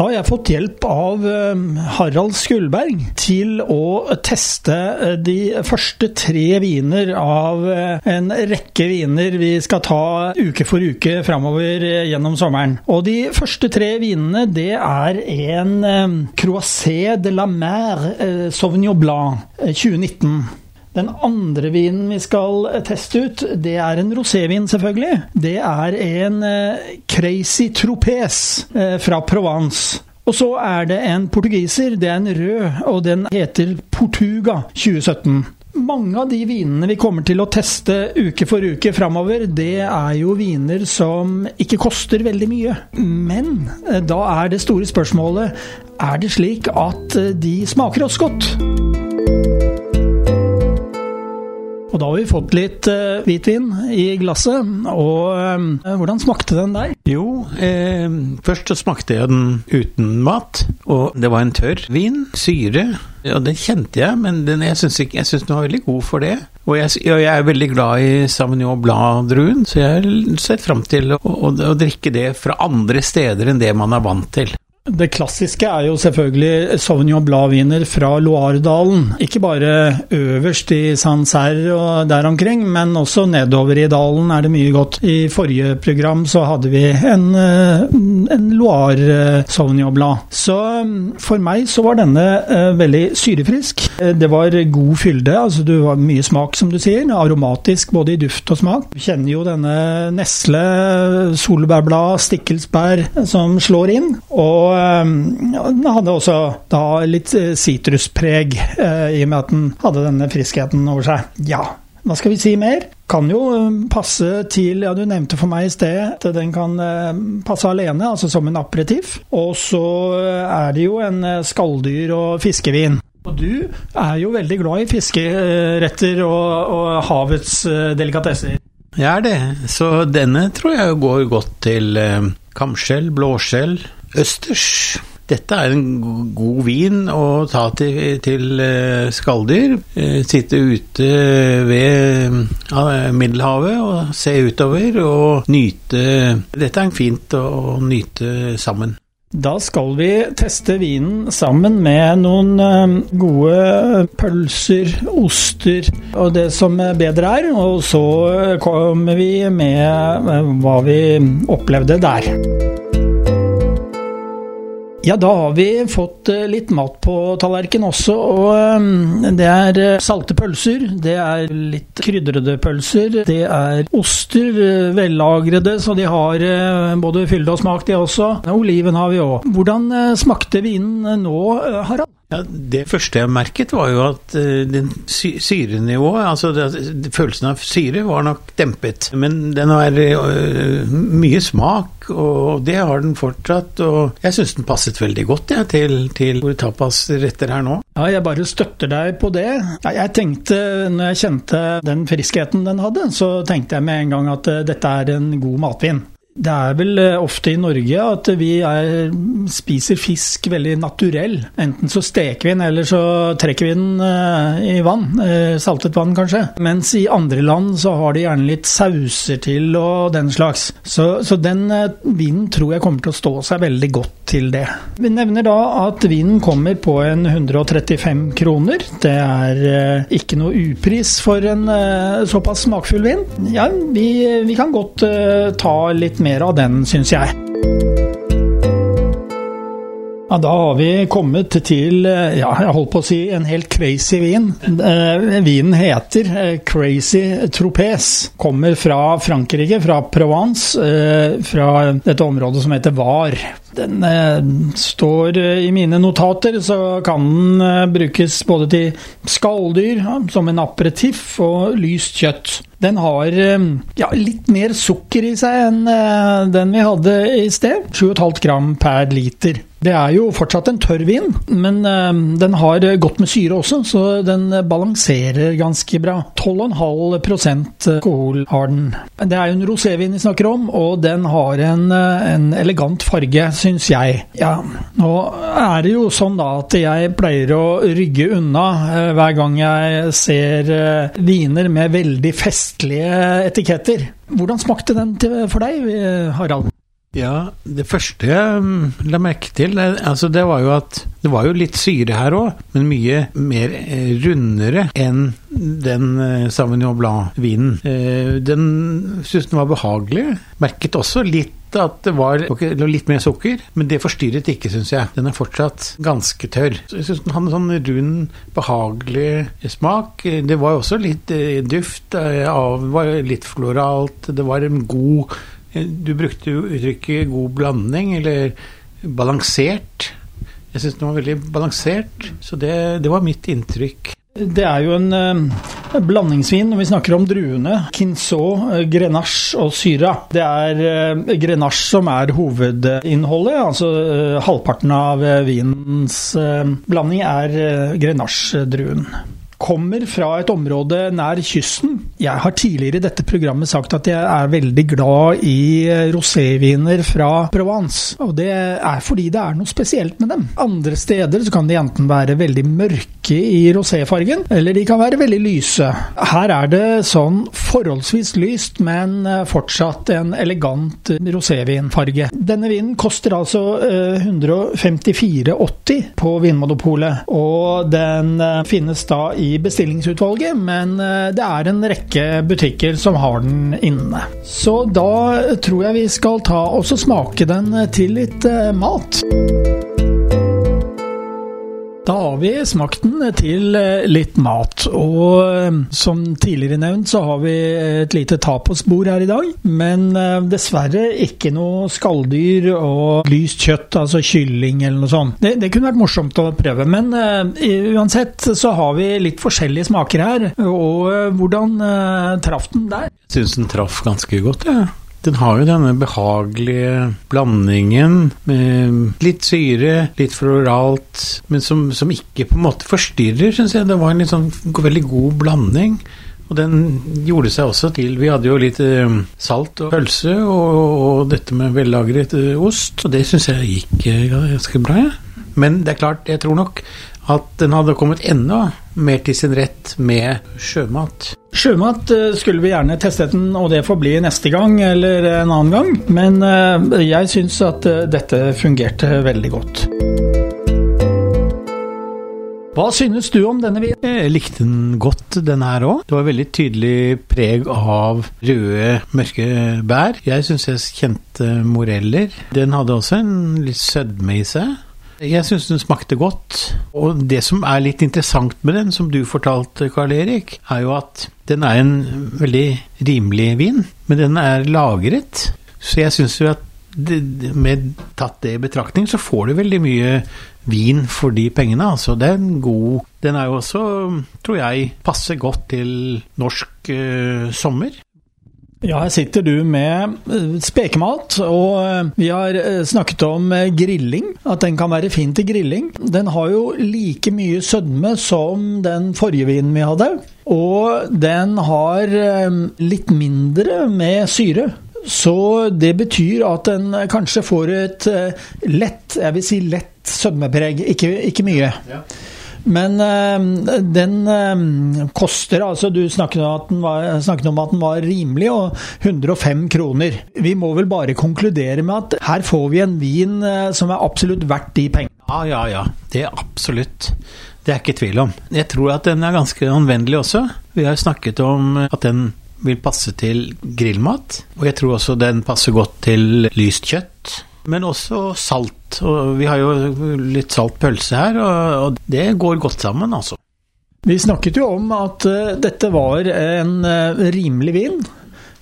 Da har jeg fått hjelp av eh, Harald Skullberg til å teste eh, de første tre viner av eh, en rekke viner vi skal ta uke for uke framover gjennom sommeren. Og de første tre vinene, det er en Croisset de la Mer Sauvignon Blanc 2019. Den andre vinen vi skal teste ut, det er en rosévin, selvfølgelig. Det er en Crazy Tropez fra Provence. Og så er det en portugiser, det er en rød, og den heter Portuga 2017. Mange av de vinene vi kommer til å teste uke for uke framover, det er jo viner som ikke koster veldig mye. Men da er det store spørsmålet er det slik at de smaker oss godt. Da har vi fått litt uh, hvitvin i glasset. Og uh, hvordan smakte den deg? Jo, eh, først så smakte jeg den uten mat. Og det var en tørr vin. Syre. Og den kjente jeg, men den, jeg syns den var veldig god for det. Og jeg, jeg, er veldig glad i Sauvignon Blad-druen, så jeg har sett fram til å, å, å drikke det fra andre steder enn det man er vant til. Det klassiske er jo selvfølgelig Sauvignon Blad-viner fra Loire-dalen. Ikke bare øverst i Sancerre og der omkring, men også nedover i dalen er det mye godt. I forrige program så hadde vi en, eh, en Loire Sauvignon Blad. Så mm, for meg så var denne uh, veldig syrefrisk. Eh, det var god fylde, altså det var mye smak, som du sier. Aromatisk både i duft og smak. Du kjenner jo denne nesle, solbærblad, stikkelsbær som slår inn. og den ehm, hadde også da litt eh, sitruspreg, eh, i og med at den hadde denne friskheten over seg. Ja, hva skal vi si mer? Kan jo eh, passe til Ja, du nevnte for meg i sted at den kan passe alene, altså som en aperitif. Og så er det jo en skalldyr- og fiskevin. Og du er jo veldig glad i fiskeretter og, og havets delikatesser. Jeg er det, så denne tror jeg går godt til kamskjell, blåskjell, østers. Dette er en god vin å ta til, til eh, skalldyr. Eh, sitte ute ved Middelhavet og se utover og nyte Dette er fint å nyte sammen. Da skal vi teste vinen sammen med noen eh, gode pølser, oster og det som bedre er. Og så kommer vi med hva vi opplevde der. Ja, da har vi fått eh, litt mat på tallerkenen også. Og eh, det er eh, salte pølser, det er litt krydrede pølser, det er oster, vellagrede, så de har både fylde og smak, de også. Oliven har vi òg. Hvordan smakte vinen nå, Harald? Ja, Det første jeg merket, var jo at uh, den syrenivået, altså følelsen av syre, var nok dempet. Men den har uh, mye smak, og det har den fortsatt. Og jeg syns den passet veldig godt ja, til, til tapasretter her nå. Ja, jeg bare støtter deg på det. Jeg tenkte, når jeg kjente den friskheten den hadde, så tenkte jeg med en gang at uh, dette er en god matvin. Det er vel eh, ofte i Norge at vi er, spiser fisk veldig naturell. Enten så steker vi den, eller så trekker vi den uh, i vann. Uh, saltet vann, kanskje. Mens i andre land så har de gjerne litt sauser til og den slags. Så, så den vinen tror jeg kommer til å stå seg veldig godt til det. Vi nevner da at vinen kommer på en 135 kroner. Det er ikke noe upris for en såpass smakfull vin. Ja, vi, vi kan godt ta litt mer av den, syns jeg. Ja, Da har vi kommet til ja, jeg holdt på å si en helt crazy vin. Eh, vinen heter eh, Crazy Tropez. Kommer fra Frankrike, fra Provence. Eh, fra dette området som heter Var Den eh, står eh, i mine notater, så kan den eh, brukes både til skalldyr, som en aperitiff, og lyst kjøtt. Den har ja, litt mer sukker i seg enn den vi hadde i sted. 7,5 gram per liter. Det er jo fortsatt en tørr vin, men den har godt med syre også, så den balanserer ganske bra. 12,5 alkohol har den. Det er jo en rosévin vi snakker om, og den har en, en elegant farge, syns jeg. Ja, nå er det jo sånn da at jeg pleier å rygge unna uh, hver gang jeg ser uh, viner med veldig festlige etiketter. Hvordan smakte den for deg, Harald? Ja, det første jeg mm, la merke til, altså det var jo at det var jo litt syre her òg, men mye mer eh, rundere enn den eh, Sauvignon Blanc-vinen. Eh, den syntes den var behagelig. Merket også litt at det var litt mer sukker, men det forstyrret ikke, syns jeg. Den er fortsatt ganske tørr. Så jeg syns den hadde en sånn rund, behagelig smak. Det var også litt duft av var litt floralt. Det var en god du brukte jo uttrykket 'god blanding', eller 'balansert'. Jeg syns den var veldig balansert, så det, det, var mitt inntrykk. Det er jo en uh, blandingsvin når vi snakker om druene. Quinceau, uh, Grenache og Syra. Det er uh, Grenache som er hovedinnholdet. Altså halvparten av vinens blanding er Grenache-druen kommer fra et område nær kysten. Jeg har tidligere i dette programmet sagt at jeg er veldig glad i roséviner fra Provence. Og det er fordi det er noe spesielt med dem. Andre steder så kan de enten være veldig mørke i roséfargen, eller de kan være veldig lyse. Her er det sånn forholdsvis lyst, men fortsatt en elegant rosévinfarge. Denne vinen koster altså 154,80 eh, på Vinmonopolet, og den eh, finnes da i bestillingsutvalget, men eh, det er en rekke butikker som har den inne. Så da tror jeg vi skal ta og smake den til litt eh, mat. Da har vi smakt den til eh, litt mat, og eh, som tidligere nevnt så har vi et lite tapasbord her i dag. Men eh, dessverre ikke noe skalldyr og lyst kjøtt, altså kylling eller noe sånt. Det, det kunne vært morsomt å prøve, men uh, uansett så har vi litt forskjellige smaker her. Og uh, hvordan uh, traff den der? Syns den traff ganske godt, jeg. Ja. Den har jo denne behagelige blandingen med litt syre, litt floralt, men som, som ikke på en måte forstyrrer, syns jeg. Det var en sånn veldig god blanding. Og den gjorde seg også til Vi hadde jo litt eh, salt og pølse og, og dette med vellagret eh, ost, og det syns jeg gikk eh, ganske bra, jeg. Ja. Men det er klart, jeg tror nok at den hadde kommet enda mer til sin rett med sjømat. Sjømat eh, skulle vi gjerne testet den, og det får bli neste gang eller en annen gang. Men eh, jeg syns at eh, dette fungerte veldig godt. Hva synes du om denne vinen? Jeg likte den godt, den her òg. Det var veldig tydelig preg av røde, mørke bær. Jeg syns jeg kjente moreller. Den hadde også en litt sødme i seg. Jeg syns den smakte godt. Og det som er litt interessant med den, som du fortalte, Karl Erik, er jo at den er en veldig rimelig vin, men den er lagret. Så jeg syns jo at det, med tatt det i betraktning, så får du veldig mye vin for de pengene. Altså, det er en god Den er jo også, tror jeg, passer godt til norsk uh, sommer. Ja, her sitter du med eh, spekemat, og eh, vi har eh, snakket om grilling. At den kan være fin til grilling. Den har jo like mye sødme som den forrige vinen vi hadde. Og den har litt mindre med syre. Så det betyr at den kanskje får et lett, jeg vil si lett sødmepreg. Ikke, ikke mye. Ja. Men øh, den øh, koster altså Du snakket om, var, snakket om, at den var rimelig, og 105 kroner. Vi må vel bare konkludere med at her får vi en vin øh, som er absolutt verdt de pengene. Ja, ja, ja. Det er absolutt. Det er ikke tvil om. Jeg tror at den er ganske anvendelig også. Vi har snakket om at den vil passe til grillmat, og jeg tror også den passer godt til lyst kjøtt men også salt. Og vi har jo litt salt pølse her, og det går godt sammen, altså. Vi snakket jo om at uh, dette var en uh, rimelig vin.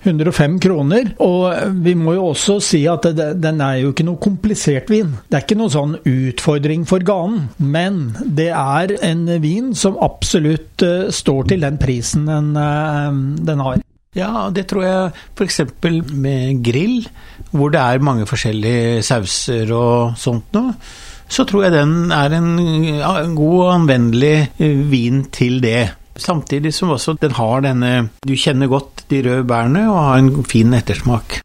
105 kroner. Og vi må jo også si at det, den er jo ikke noe komplisert vin. Det er ikke noe sånn utfordring for ganen. Men det er en vin som absolutt uh, står til den prisen den, den har. Ja, det tror jeg f.eks. med grill, hvor det er mange forskjellige sauser og sånt noe så tror jeg den er en, en god og anvendelig eh, vin til det. Samtidig som også den har denne Du kjenner godt de røde bærene og har en fin ettersmak.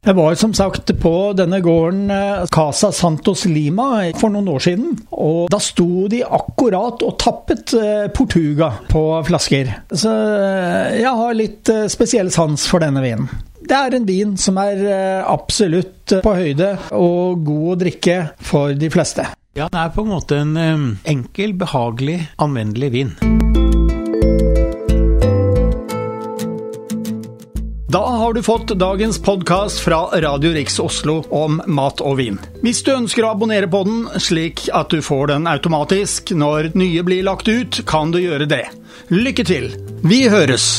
Jeg var som sagt på denne gården eh, Casa Santos Lima for noen år siden. Og da sto de akkurat og tappet eh, Portuga på flasker. Så jeg har litt spesiell sans for denne vinen. Det er en vin som er eh, absolutt på høyde og god å drikke for de fleste. Ja, det er på en måte en eh, enkel, behagelig, anvendelig vin. Da har du fått dagens podkast fra Radio Riks Oslo om mat og vin. Hvis du ønsker å abonnere på den, slik at du får den automatisk når nye blir lagt ut, kan du gjøre det. Lykke til! Vi høres!